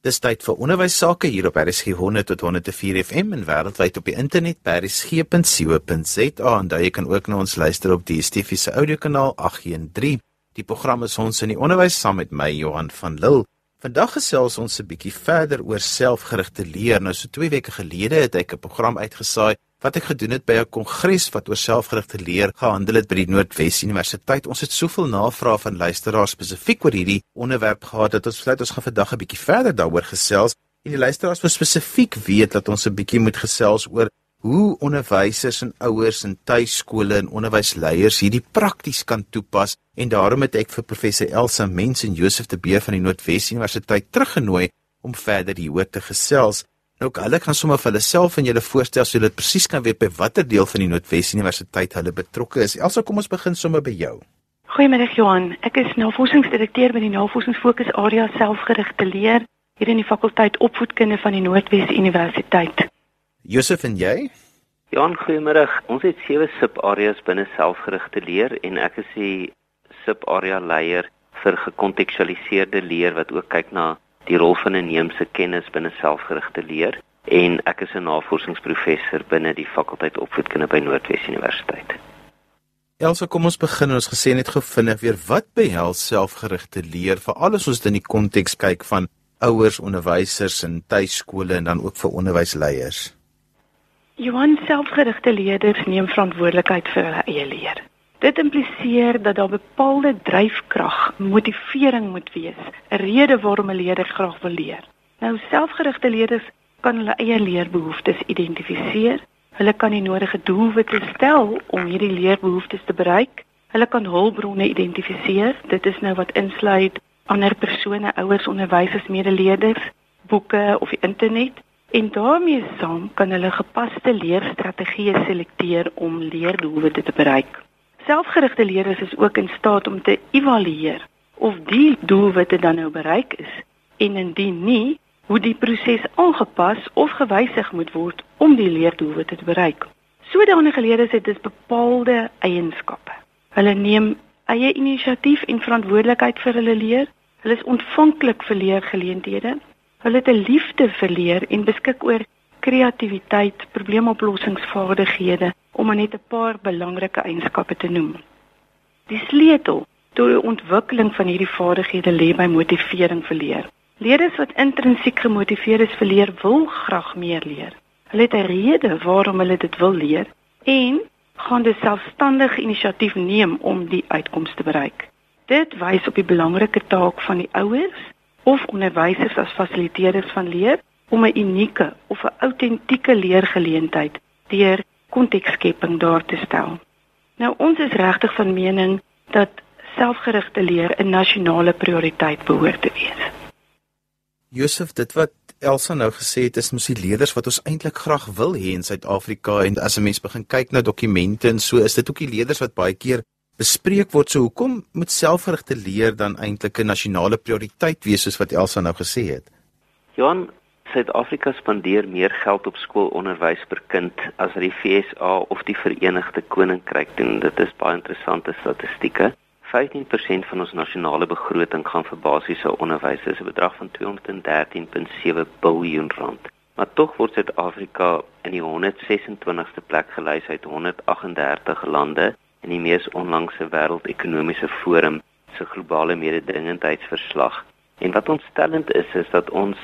Dis tyd vir onderwys sake hier op RSG 100 tot 104 FM en wêreldwyd op die internet by rsg.co.za en daar jy kan ook na ons luister op die DSTV se audiokanaal 813. Die program is ons in die onderwys saam met my Johan van Lille. Vandag gesels ons 'n bietjie verder oor selfgerigte leer. Nou so 2 weke gelede het ek 'n program uitgesaai wat ek gedoen het by 'n kongres wat oor selfgerigte leer gehandel het by die Noordwes Universiteit. Ons het soveel navrae van luisteraars spesifiek oor hierdie onderwerp gehad dat ons besluit ons gaan vandag 'n bietjie verder daaroor gesels. En die luisteraars wil spesifiek weet dat ons 'n bietjie moet gesels oor hoe onderwysers en ouers en tuiskole en onderwysleiers hierdie prakties kan toepas. En daarom het ek vir professor Elsa Mens en Josef de Beer van die Noordwes Universiteit teruggenooi om verder hieroor te gesels. Nou hulle kan sommer vir hulle self en julle voorstel so dit presies kan weet by watter deel van die Noordwes Universiteit hulle betrokke is. Elsa, kom ons begin sommer by jou. Goeiemiddag Johan. Ek is navorsingsdirekteur by die Navorsingsfokus Area Selfgerigte Leer hier in die fakulteit Opvoedkunde van die Noordwes Universiteit. Josef en jy? Johan, goeiemiddag. Ons het sewe subareas binne selfgerigte leer en ek is die subarea leier vir gekontekstualiseerde leer wat ook kyk na die rol van 'n neemse kennis binne selfgerigte leer en ek is 'n navorsingsprofessor binne die fakulteit opvoedkunde by Noordwes Universiteit. Elsa, kom ons begin. Ons gesê net gevindig weer wat behels selfgerigte leer vir alles ons in die konteks kyk van ouers, onderwysers en tuiskole en dan ook vir onderwysleiers. Johan selfgerigte leerders neem verantwoordelikheid vir hulle eie leer. Dit impliseer dat daar bepaalde dryfkrag, motivering moet wees, 'n rede waarom 'n leerder graag wil leer. Nou selfgerigte leerders kan hulle eie leerbehoeftes identifiseer. Hulle kan die nodige doelwitte stel om hierdie leerbehoeftes te bereik. Hulle kan hulpbronne identifiseer. Dit is nou wat insluit ander persone, ouers, onderwysers, medeleerders, boeke of die internet. En daarmee saam kan hulle gepaste leerstrategieë selekteer om leerdoelwitte te bereik. Selfgerigte leerders is ook in staat om te evalueer of die doelwitte dan nou bereik is en indien nie, hoe die proses aangepas of gewysig moet word om die leerdoelwitte te bereik. Sodanige leerders het dus bepaalde eienskappe. Hulle neem eie inisiatief en verantwoordelikheid vir hulle leer. Hulle is ontvanklik vir leergeleenthede. Hulle het 'n liefde vir leer en beskik oor kreatiwiteit, probleemoplossingsvaardighede om maar net 'n paar belangrike eienskappe te noem. Die sleutel tot die ontwikkeling van hierdie vaardighede lê by motivering vir leer. Leerders wat intrinsiek gemotiveerd is vir leer, wil graag meer leer. Hulle het 'n rede waarom hulle dit wil leer en gaan dus selfstandig inisiatief neem om die uitkomste te bereik. Dit wys op die belangrike taak van die ouers of onderwysers as fasiliteerders van leer om 'n unieke of 'n autentieke leergeleentheid deur kontekskepping daar te stel. Nou ons is regtig van mening dat selfgerigte leer 'n nasionale prioriteit behoort te wees. Josef, dit wat Elsa nou gesê het, is mos die leerders wat ons eintlik graag wil hê in Suid-Afrika en as 'n mens begin kyk na dokumente en so, is dit ook die leerders wat baie keer bespreek word. So hoekom moet selfgerigte leer dan eintlik 'n nasionale prioriteit wees soos wat Elsa nou gesê het? Johan, Suid-Afrika spandeer meer geld op skoolonderwys per kind as die FSA of die Verenigde Koninkryk doen. Dit is baie interessante statistieke. 15% van ons nasionale begroting gaan vir basiese onderwys, dis 'n bedrag van 213.7 miljard rand. Maar tog word Suid-Afrika in die 126ste plek gelys uit 138 lande in die mees onlangse wêreldekonomiese forum se globale mededingendheidsverslag. En wat ontstellend is, is dat ons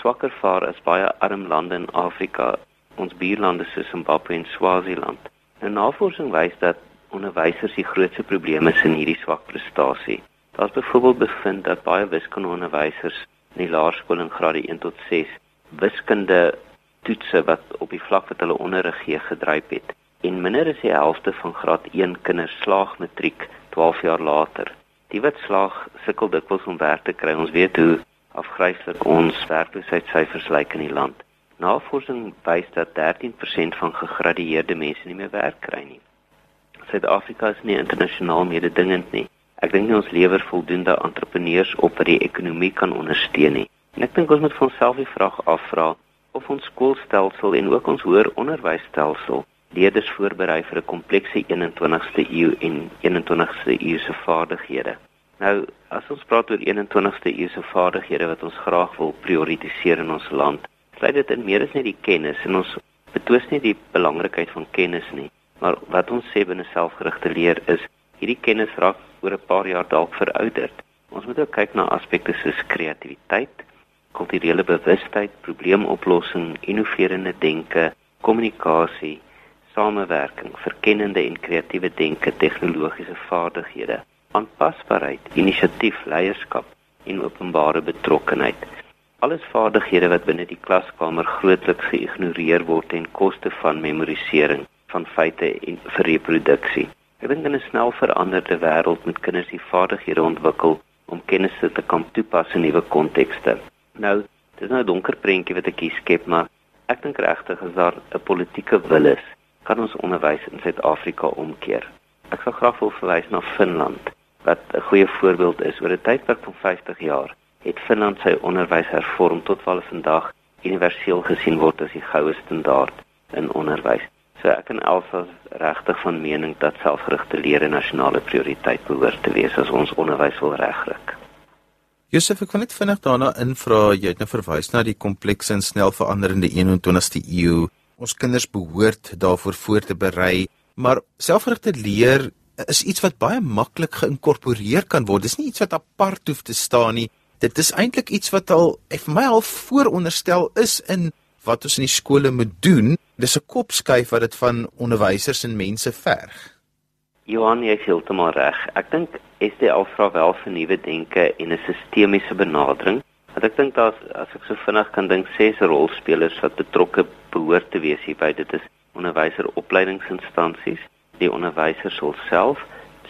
swakker vaar as baie arm lande in Afrika, ons buurlande soos Zimbabwe en Swaziland. 'n Navorsing wys dat onderwysers die grootste probleme sien in hierdie swak prestasie. Daar's byvoorbeeld bevind dat baie wiskundeonderwysers in die laerskool in grade 1 tot 6 wiskunde toetse wat op die vlak wat hulle onderrig gee gedryf het en minder as die helfte van graad 1 kinders slaag matriek 12 jaar later. Die wat slaag sukkel dikwels om werk te kry. Ons weet hoe afgryslik ons werkloosheidsyfers lyk in die land. Navorsing wys dat 13% van gegradueerde mense nie meer werk kry nie. Suid-Afrika is nie internasionaal mededingend nie. Ek dink nie ons lewer voldoende entrepreneurs op wat die ekonomie kan ondersteun nie. En ek dink ons moet vir onsself die vraag afvra of ons skoolstelsel en ook ons hoër onderwysstelsel leerders voorberei vir 'n komplekse 21ste eeu en 21ste eeu se vaardighede. Nou, as ons praat oor 21ste eeuse vaardighede wat ons graag wil prioritiseer in ons land, sluit dit in meer as net die kennis en ons betwis nie die belangrikheid van kennis nie, maar wat ons sê binne selfgerigte leer is hierdie kennis raak oor 'n paar jaar dalk verouderd. Ons moet ook kyk na aspekte soos kreatiwiteit, kulturele bewustheid, probleemoplossing, innoverende denke, kommunikasie, samewerking, verkennende en kreatiewe denke, tegnologiese vaardighede, aanpasbaarheid, inisiatief, leierskap en openbare betrokkenheid. Alles vaardighede wat binne die klaskamer grootliks geïgnoreer word ten koste van memorisering van feite en vir reproduksie. Ek dink in 'n snel veranderde wêreld moet kinders die vaardighede ontwikkel om kennis te kan toepas in nuwe kontekste. Nou, dit is nou 'n donker prentjie wat ek hier skep, maar ek dink regtig as daar 'n politieke wil is, kan ons onderwys in Suid-Afrika omkeer. Ek sal graag wil verwys na Finland wat 'n goeie voorbeeld is oor 'n tydperk van 50 jaar het Finland sy onderwys hervorm tot hulle vandag universeel gesien word as die goue standaard in onderwys. So ek en Elsa regtig van mening dat selfgerigte leer 'n nasionale prioriteit behoort te wees as ons onderwys wil regryk. Josef, ek wil net vinnig daarna invra, jy het nou verwys na die komplekse en snel veranderende 21ste eeu. Ons kinders behoort daarvoor voor te berei, maar selfgerigte leer is iets wat baie maklik geïnkorporeer kan word. Dis nie iets wat apart hoef te staan nie. Dit is eintlik iets wat al vir my al vooronderstel is in wat ons in die skole moet doen. Dis 'n kopskuif wat dit van onderwysers en mense verg. Johan, jy is heeltemal reg. Ek dink SDL vra wel vir nuwe denke en 'n sistemiese benadering. Want ek dink daar's as ek so vinnig kan dink, ses rolspelers wat betrokke behoort te wees hierby. Dit is onderwyseropleidingsinstansies, die onderwysers self,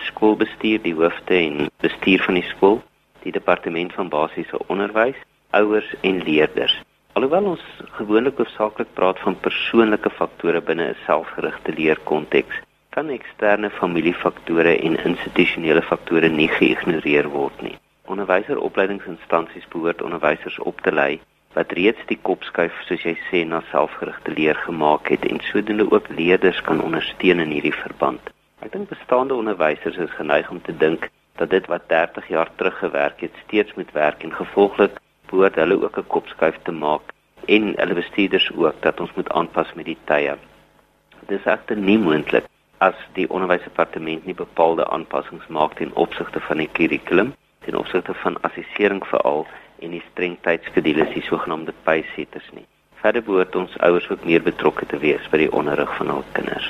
skoolbestuur, die hoofde en bestuur van die skool, die departement van basiese onderwys, ouers en leerders. Alhoewel ons gewoonlik hoofsaaklik praat van persoonlike faktore binne 'n selfgerigte leerkonteks, kan eksterne familiefaktore en institusionele faktore nie geïgnoreer word nie. Onderwyseropleidingsinstansies behoort onderwysers op te lei wat reeds die kopskuif soos jy sê na selfgerigte leer gemaak het en sodoende ook leerders kan ondersteun in hierdie verband. Ek dink bestaande onderwysers is geneig om te dink dat dit wat 30 jaar terug gewerk het steeds moet werk en gevolglik behoort hulle ook 'n kopskuif te maak en hulle bestuurders ook dat ons moet aanpas met die tye. Dit is egter nie moontlik as die onderwysdepartement nie bepaalde aanpassings maak ten opsigte van die kurrikulum, ten opsigte van assessering veral en die streng tydskedules, die sogenaamde pacesetters nie. Verder behoort ons ouers ook meer betrokke te wees by die onderrig van hul kinders.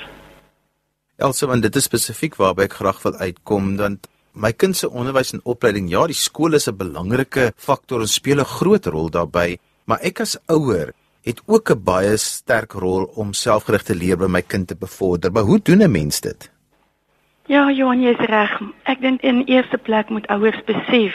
Elsə, want dit is spesifiek waarby ek graag wil uitkom dan my kind se onderwys en opleiding, ja, die skool is 'n belangrike faktor en speel 'n groot rol daarbey, maar ek as ouer het ook 'n baie sterk rol om selfgerigte leer by my kind te bevorder. Maar hoe doen 'n mens dit? Ja, Johan, jy is reg. Ek dink in eerste plek moet ouers besef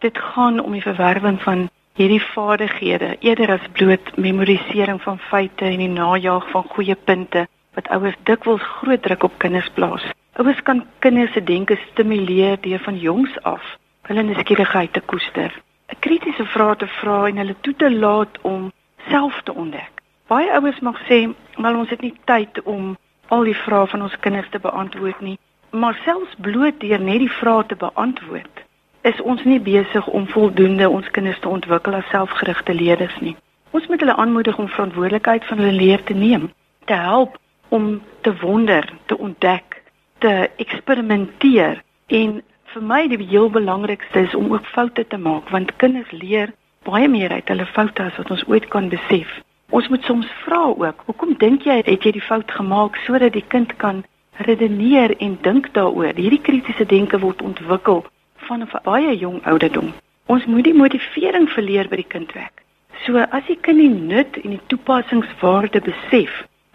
dit gaan om die verwerwing van hierdie vaardighede eerder as bloot memorisering van feite en die najaag van goeie punte wat ouers dikwels groot druk op kinders plaas. Ouers kan kinders se denke stimuleer deur van jongs af hulle nuuskierigheid te koester, 'n kritiese vrae te vra en hulle toe te laat om self te ontdek. Baie ouers mag sê, "Maar ons het nie tyd om al die vrae van ons kinders te beantwoord nie." Maar selfs bloot deur net die vrae te beantwoord, is ons nie besig om voldoende ons kinders te ontwikkel as selfgerigte leerders nie. Ons moet hulle aanmoedig om verantwoordelikheid van hulle leer te neem, te help om te wonder, te ontdek, te eksperimenteer en vir my die heel belangrikste is om ook foute te maak want kinders leer baie meer uit hulle foute as wat ons ooit kan besef. Ons moet soms vra ook, hoekom dink jy het jy die fout gemaak sodat die kind kan redeneer en dink daaroor. Hierdie kritiese denke word ontwikkel van 'n baie jong ouderdom. Ons moet die motivering verleer by die kind wek. So as die kind die nut en die toepassingswaarde besef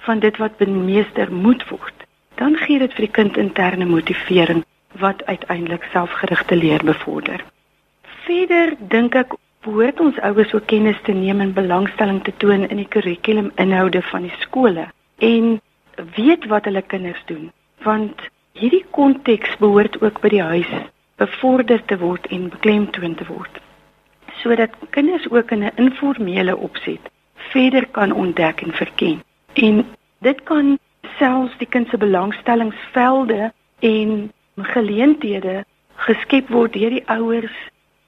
van dit wat bemeester moet word, dan gee dit vir die kind interne motivering wat uiteindelik selfgerigte leer bevorder. Verder dink ek behoort ons ouers ook kennis te neem en belangstelling te toon in die kurrikuluminhoude van die skole en weet wat hulle kinders doen want hierdie konteks behoort ook by die huis bevorder te word en beklemtoon te word sodat kinders ook in 'n informele opset verder kan ontdek en verken en dit kan selfs die kind se belangstellingsvelde en geleenthede geskep word deur die ouers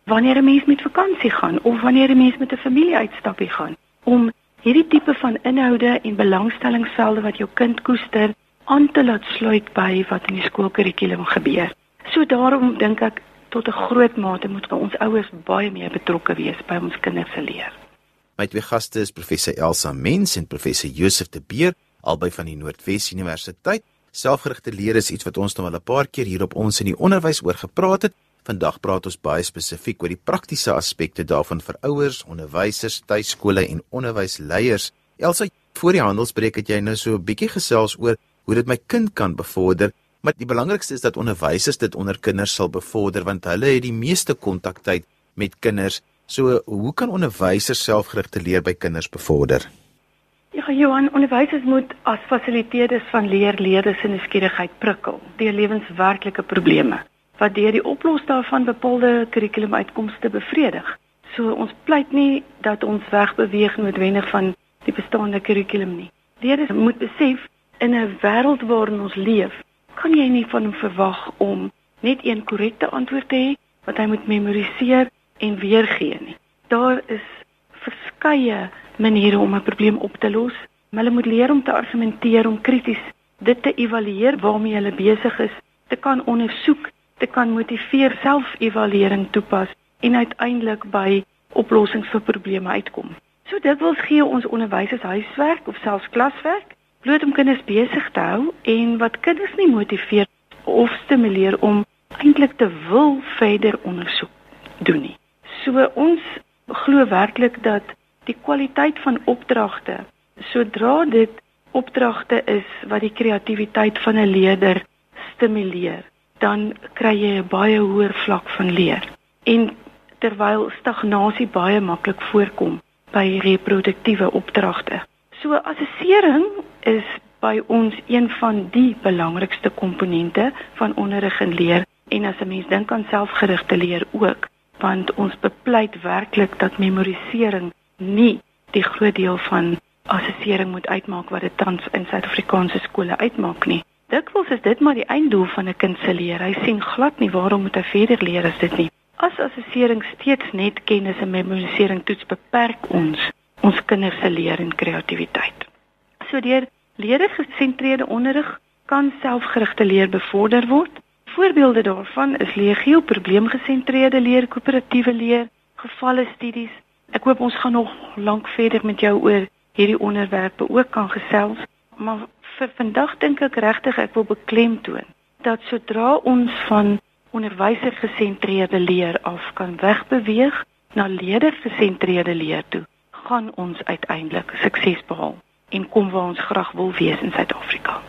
wanneer 'n mens met vakansie gaan of wanneer 'n mens met 'n familie uitstappie gaan om hierdie tipe van inhoude en belangstellingsvelde wat jou kind koester aan te laat sluit by wat in die skoolkurrikulum gebeur. So daarom dink ek tot 'n groot mate moet ons ouers baie meer betrokke wees by ons kinders se leer. My twee gaste is professor Elsa Mens en professor Josef de Beer, albei van die Noordwes Universiteit. Selfgerigte leer is iets wat ons nou al 'n paar keer hier op ons in die onderwys oor gepraat het. Vandag praat ons baie spesifiek oor die praktiese aspekte daarvan vir ouers, onderwysers, tuiskole en onderwysleiers. Elsa, voor die handelsbreek het jy nou so 'n bietjie gesels oor hoe dit my kind kan bevorder Maar die belangrikste is dat onderwysers dit onder kinders sal bevorder want hulle het die meeste kontaktyd met kinders. So hoe kan onderwysers selfgerigte leer by kinders bevorder? Ja, Johan, onderwysers moet as fasiliteerders van leerleerders se nuuskierigheid prikkel deur lewenswerklike probleme wat deur die oplos daarvan bepaalde kurrikulumuitkomste bevredig. So ons pleit nie dat ons wegbeweeg noodwendig van die bestaande kurrikulum nie. Leerders moet besef in 'n wêreld waarin ons leef, kan jy nie van hom verwag om net een korrekte antwoord te hê wat hy moet memoriseer en weergee nie. Daar is verskeie maniere om 'n probleem op te los. Hulle moet leer om te argumenteer, om krities dit te evalueer waarmee hulle besig is, te kan ondersoek, te kan motiveer, self-evaluering toepas en uiteindelik by oplossings vir probleme uitkom. So dit wil gee ons onderwysers huiswerk of selfs klaswerk bloot om kinders besig te hou en wat kinders nie motiveer of stimuleer om eintlik te wil verder ondersoek doen nie. So ons glo werklik dat die kwaliteit van opdragte sodra dit opdragte is wat die kreatiwiteit van 'n leerder stimuleer, dan kry jy 'n baie hoër vlak van leer. En terwyl stagnasie baie maklik voorkom by reproduktiewe opdragte. So assessering is by ons een van die belangrikste komponente van onderrig en leer en as 'n mens dink aan selfgerigte leer ook want ons bepleit werklik dat memorisering nie die groot deel van assessering moet uitmaak wat dit tans in Suid-Afrikaanse skole uitmaak nie. Dikwels is dit maar die einddoel van 'n kind se leer. Hy sien glad nie waarom moet hy verder leer as dit nie. As assessering steeds net kennis en memorisering toets beperk ons ons kinders se leer en kreatiwiteit. So deur leergesentreerde onderrig kan selfgerigte leer bevorder word. Voorbeelde daarvan is legio probleemgesentreerde leer, koöperatiewe leer, gevalle studies. Ek hoop ons gaan nog lank verder met jou oor hierdie onderwerpe ook kan gesels, maar vir vandag dink ek regtig ek wil beklemtoon dat sodra ons van onderwysergesentreerde leer af kan wegbeweeg na leerdergesentreerde leer toe, gaan ons uiteindelik sukses behaal en kom waar ons graag wil wees in Suid-Afrika.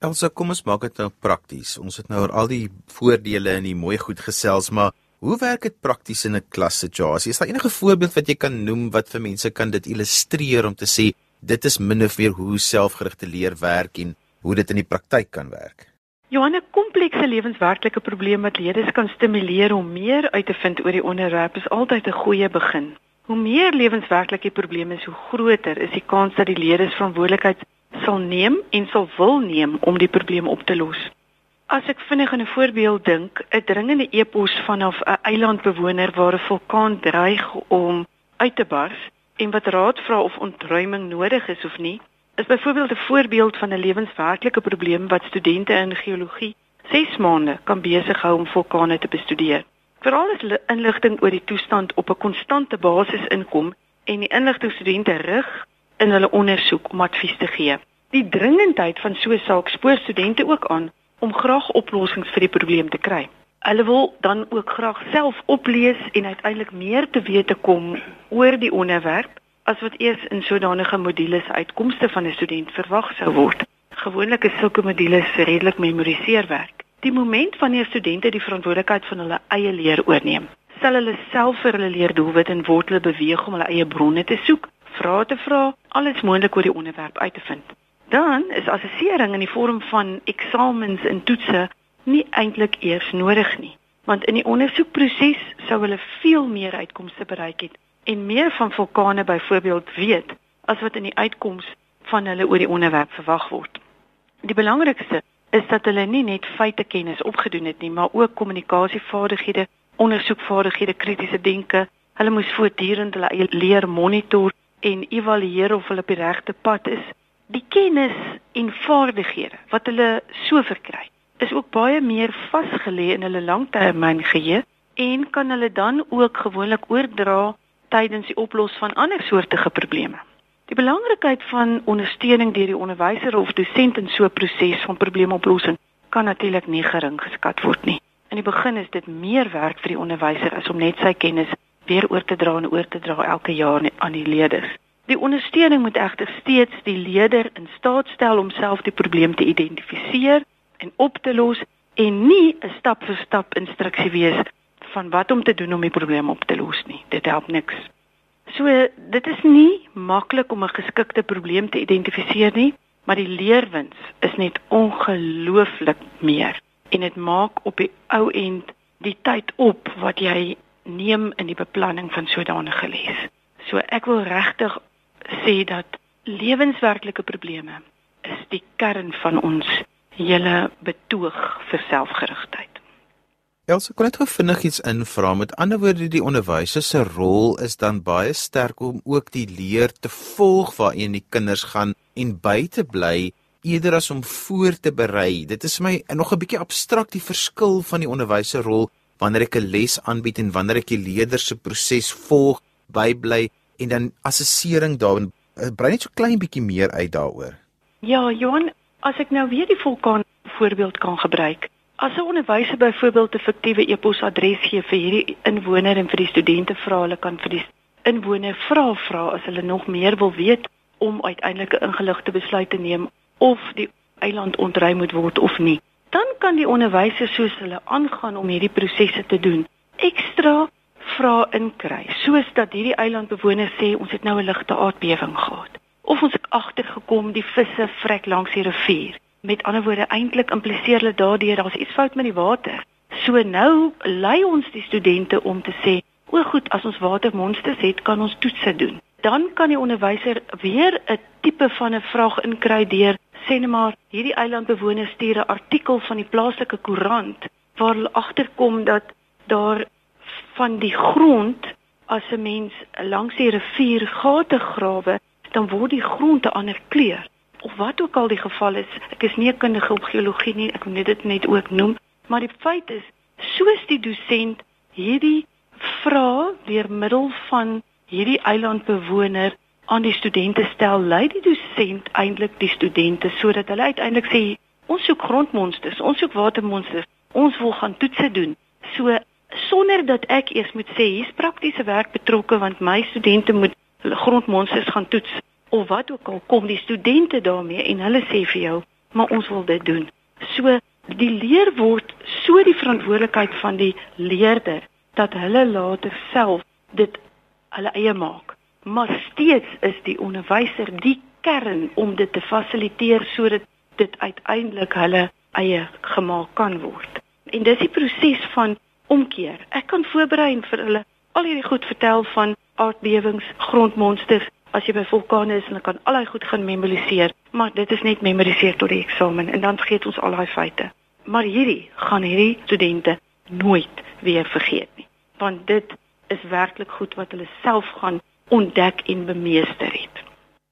Elsa, kom ons maak dit nou prakties. Ons het nou oor al die voordele en die mooi goed gesels, maar hoe werk dit prakties in 'n klassituasie? Is daar enige voorbeeld wat jy kan noem wat vir mense kan dit illustreer om te sê dit is min of meer hoe selfgerigte leer werk en hoe dit in die praktyk kan werk? Johanne, komplekse lewenswerklike probleme wat leerders kan stimuleer om meer uit te vind oor die onderwerp is altyd 'n goeie begin. Hoe meer lewenswerklike probleme is, hoe groter is die kans dat die leerders verantwoordelikheid sal neem en sal wil neem om die probleem op te los. As ek vinnig aan 'n voorbeeld dink, 'n dringende e-pos vanaf 'n eilandbewoner waar 'n vulkaan dreig om uit te bars en wat raad vra of ontruiming nodig is of nie, is byvoorbeeld 'n voorbeeld van 'n lewenswerklike probleem wat studente in geologie 6 maande kan besig hou om vulkane te bestudeer. Veral as inligting oor die toestand op 'n konstante basis inkom en die inligting studente rig in hulle ondersoek om advies te gee. Die dringendheid van so 'n saak spoor studente ook aan om graag oplossings vir die probleem te kry. Hulle wil dan ook graag self oplees en uiteindelik meer te wete kom oor die onderwerp as wat eers in sodanige modules uitkomste van 'n student verwag sou word. Gewoonlik is sulke modules redelik memoriseerwerk. Die moment wanneer studente die verantwoordelikheid van hulle eie leer oorneem, sal hulle self vir hulle leerdoelwit en word hulle beweeg om hulle eie bronne te soek, vrae te vra, alles moontlik oor die onderwerp uit te vind. Dan is assessering in die vorm van eksamens en toetse nie eintlik eers nodig nie, want in die ondersoekproses sou hulle veel meer uitkomste bereik het en meer van vulkane byvoorbeeld weet as wat in die uitkoms van hulle oor die onderwerp verwag word. Die belangrikste is dat hulle nie net feitekennis opgedoen het nie, maar ook kommunikasievaardighede, ondersoekvaardighede, kritiese denke. Hulle moes voortdurend hulle eie leer monitor en evalueer of hulle op die regte pad is. Die kennis en vaardighede wat hulle so verkry, is ook baie meer vasgelê in hulle langtermyn geheue en kan hulle dan ook gewoonlik oordra tydens die oplos van ander soortige probleme. Die belangrikheid van ondersteuning deur die onderwyser of dosent in so 'n proses van probleemoplossing kan natuurlik nie gering geskat word nie. In die begin is dit meer werk vir die onderwyser as om net sy kennis weer oor te dra en oor te dra elke jaar aan die leerders. Die ondersteuning moet egter steeds die leerder in staat stel om self die probleem te identifiseer en op te los en nie 'n stap vir stap instruksie wees van wat om te doen om die probleem op te los nie. Dit help niks. So dit is nie maklik om 'n geskikte probleem te identifiseer nie, maar die leerwins is net ongelooflik meer en dit maak op die ou end die tyd op wat jy neem in die beplanning van sodanige les. So ek wil regtig sê dat lewenswerklike probleme is die kern van ons hele betoog vir selfgerigtheid. Elsə kon net gou vinnig iets invra. Met ander woorde, die onderwyser se rol is dan baie sterk om ook die leer te volg waarin die kinders gaan en by te bly eerder as om voor te berei. Dit is my nog 'n bietjie abstrakt die verskil van die onderwyser rol wanneer ek 'n les aanbied en wanneer ek die leerder se proses volg, bybly en dan assessering daarin. Eh, brei net so klein bietjie meer uit daaroor. Ja, Johan, as ek nou weer die vulkaan voorbeeld kan gebruik. As 'n onderwyser byvoorbeeld 'n fiktiewe e-posadres gee vir hierdie inwoner en vir die studente vra hulle kan vir die inwoner vra vra as hulle nog meer wil weet om uiteindelik 'n ingeligte besluit te neem of die eiland ontruim moet word of nie. Dan kan die onderwyser soos hulle aangaan om hierdie prosesse te doen. Ekstra vra inkry soos dat hierdie eilandbewoners sê ons het nou 'n ligte aardbewing gehad of ons het agtergekom die visse vrek langs die rivier. Met ander woorde eintlik impliseer hulle daardeur daar's iets fout met die water. So nou lei ons die studente om te sê, "O goed, as ons watermonsters het, kan ons toetse doen." Dan kan die onderwyser weer 'n tipe van 'n vraag inkry deur sê net maar hierdie eilandbewoners stuur 'n artikel van die plaaslike koerant waar hulle agterkom dat daar van die grond as 'n mens langs die rivier gate grawe, dan word die grond 'n ander kleur of wat ook al die geval is, ek is nie 'n kundige op geologie nie, ek moet dit net ook noem, maar die feit is, soos die dosent hierdie vra deur middel van hierdie eilandbewoner aan die studente stel, lei die dosent eintlik die studente sodat hulle uiteindelik sê, ons soek grondmonsters, ons soek watermonsters, ons wil gaan toetse doen. So sonder dat ek eers moet sê hier's praktiese werk betrokke want my studente moet hulle grondmonsters gaan toets of wat ook al kom die studente daarmee en hulle sê vir jou, maar ons wil dit doen. So die leer word so die verantwoordelikheid van die leerder dat hulle later self dit hulle eie maak. Maar steeds is die onderwyser die kern om dit te fasiliteer sodat dit uiteindelik hulle eie gemaak kan word. En dis die proses van omkeer. Ek kan voorberei vir hulle al hierdie goed vertel van aardbewings, grondmonsters as jy by vulkane is en jy kan al daai goed gaan memoriseer, maar dit is net memoriseer tot die eksamen en dan vergeet ons al daai feite. Maar hierdie gaan hierdie studente nooit weer vergeet nie, want dit is werklik goed wat hulle self gaan ontdek en bemeester het.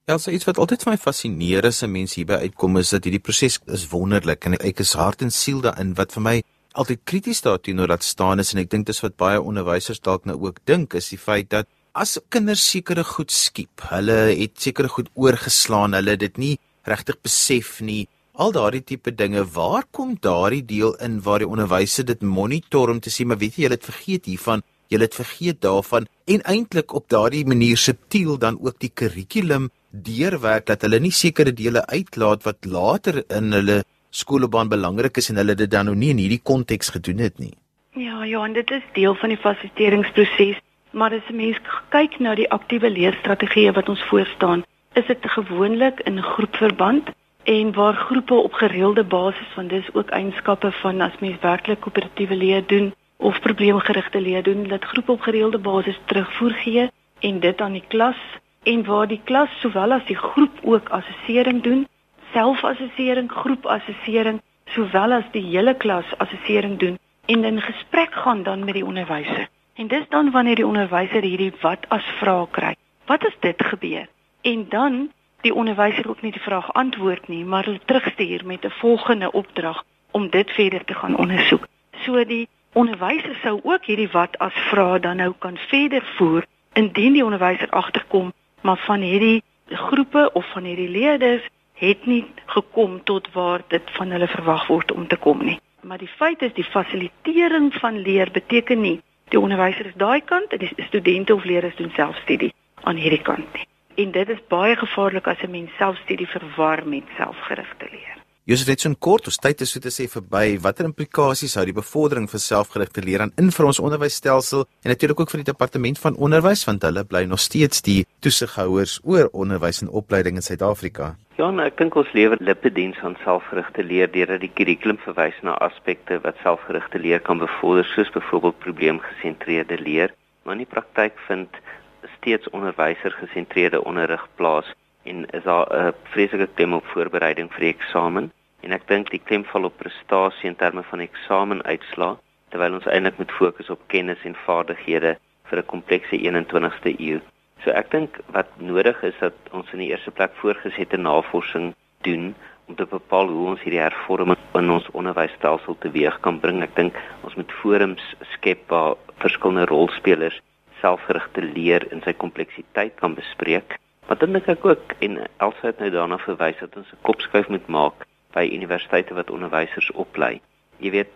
Elsa, iets wat altyd vir my fascineer as 'n mens hierby uitkom is dat hierdie proses is wonderlik en ek is hart en siel daarin wat vir my altyd krities daarteenoor laat staan is en ek dink dis wat baie onderwysers dalk nou ook dink is die feit dat as kinders sekere goed skiep, hulle het sekere goed oorgeslaan, hulle dit nie regtig besef nie. Al daardie tipe dinge, waar kom daardie deel in waar die onderwyser dit monitor om te sê maar weet jy, jy het vergeet hiervan, jy het vergeet daarvan en eintlik op daardie manier subtiel dan ook die kurrikulum deurwerk dat hulle nie sekere dele uitlaat wat later in hulle skoolbaan belangrik is en hulle dit dan nou nie in hierdie konteks gedoen het nie. Ja, ja, en dit is deel van die fasiliteringsproses Maar as 'n mens kyk na die aktiewe leerstrategieë wat ons voorstaan, is dit gewoonlik in groepverband en waar groepe op gereelde basis van dis ook eienskappe van as mens werklik koöperatiewe leer doen of probleemgerigte leer doen, dat groepe op gereelde basis terugvoer gee en dit aan die klas en waar die klas sowel as die groep ook assessering doen, selfassessering, groepassessering sowel as die hele klas assessering doen en in gesprek gaan dan met die onderwyser. En dis dan wanneer die onderwyser hierdie wat as vrae kry. Wat as dit gebeur? En dan die onderwyser ook nie die vraag antwoord nie, maar hulle terugstuur met 'n volgende opdrag om dit verder te gaan ondersoek. So die onderwyser sou ook hierdie wat as vrae dan nou kan verder voer indien die onderwyser agterkom maar van hierdie groepe of van hierdie leerders het nie gekom tot waar dit van hulle verwag word om te kom nie. Maar die feit is die fasilitering van leer beteken nie die onderwyser is daai kant en die studente of leerders doen selfstudie aan hierdie kant en dit is baie gevaarlik as 'n mens selfstudie verwar met selfgerigte leer. Josef net so 'n kort, ons tyd is so te sê verby. Watter implikasies hou die bevordering van selfgerigte leer aan in vir ons onderwysstelsel en natuurlik ook vir die departement van onderwys want hulle bly nog steeds die toesighouers oor onderwys en opleiding in Suid-Afrika. Ja, nou, ek dink ons lewer lippediens aan selfgerigte leer deurdat die kurrikulum verwys na aspekte wat selfgerigte leer kan bevorder soos byvoorbeeld probleemgesentreerde leer, maar in die praktyk vind steeds onderwysergesentreerde onderrig plaas en is daar 'n vreeslike klem op voorbereiding vir die eksamen en ek dink die klem val op prestasie in terme van eksamenuitslae terwyl ons eintlik moet fokus op kennis en vaardighede vir 'n komplekse 21ste eeu. So ek dink wat nodig is dat ons in die eerste plek voorgesette navorsing doen om te bepaal hoe ons hierdie hervorming in ons onderwysstelsel teweeg kan bring. Ek dink ons moet forums skep waar verskillende rolspelers selfgerigte leer in sy kompleksiteit kan bespreek. Dan dink ek ook en Elsa het nou daarna verwys dat ons 'n kopskuif moet maak by universiteite wat onderwysers oplei. Jy weet,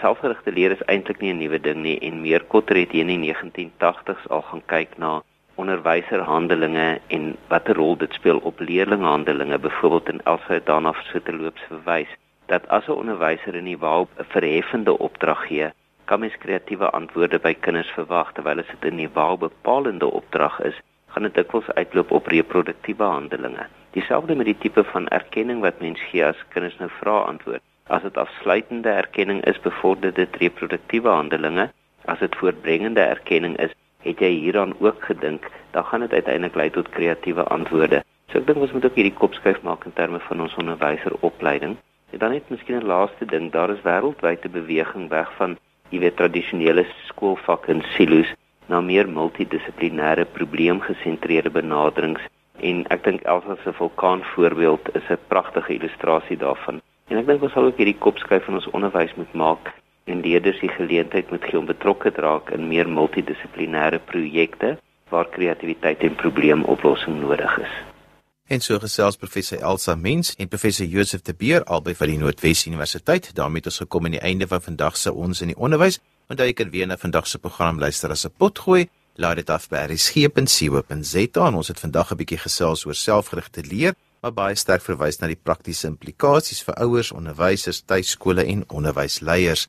selfgerigte leer is eintlik nie 'n nuwe ding nie en meer Kotter het hier in die 1980s al gaan kyk na onderwyserhandelinge en watter rol dit speel op leerlinghandelinge. Byvoorbeeld in Elsa het daarna verskilloops verwys dat as 'n onderwyser in die waar 'n verheffende opdrag gee, kan mens kreatiewe antwoorde by kinders verwag terwyl dit in die waar bepalende opdrag is, gaan dit dikwels uitloop op reproduktiewe handelinge. Dieselfde met die tipe van erkenning wat mens gee as kinders nou vra antwoord. As dit afsluitende erkenning is, bevorder dit reproduktiewe handelinge. As dit voortbrengende erkenning is, het jy hieraan ook gedink, dan gaan dit uiteindelik lei tot kreatiewe antwoorde. So ek dink ons moet ook hierdie kopskuif maak in terme van ons onderwyseropleiding. En dan net miskien 'n laaste ding, daar is wêreldwyd 'n beweging weg van jy weet tradisionele skoolvakke en silo's na meer multidissiplinêre probleemgesentreerde benaderings en ek dink Elsa se vulkaan voorbeeld is 'n pragtige illustrasie daarvan. En ek dink ons sal ook hierdie kopskuif van ons onderwys moet maak en leerders die geleentheid moet gee om betrokke te raak in meer multidissiplinêre projekte waar kreatiwiteit en probleemoplossing nodig is. En so gesels professor Elsa Mens en professor Josef de Beer albei van die Noordwes Universiteit. daarmee het ons gekom aan die einde van vandag se ons in die onderwys. Onthou jy kan weer na vandag se program luister as 'n potgooi. Laai dit af by resgep.co.za. Ons het vandag 'n bietjie gesels oor selfgerigte leer, maar baie sterk verwys na die praktiese implikasies vir ouers, onderwysers, tuiskole en onderwysleiers.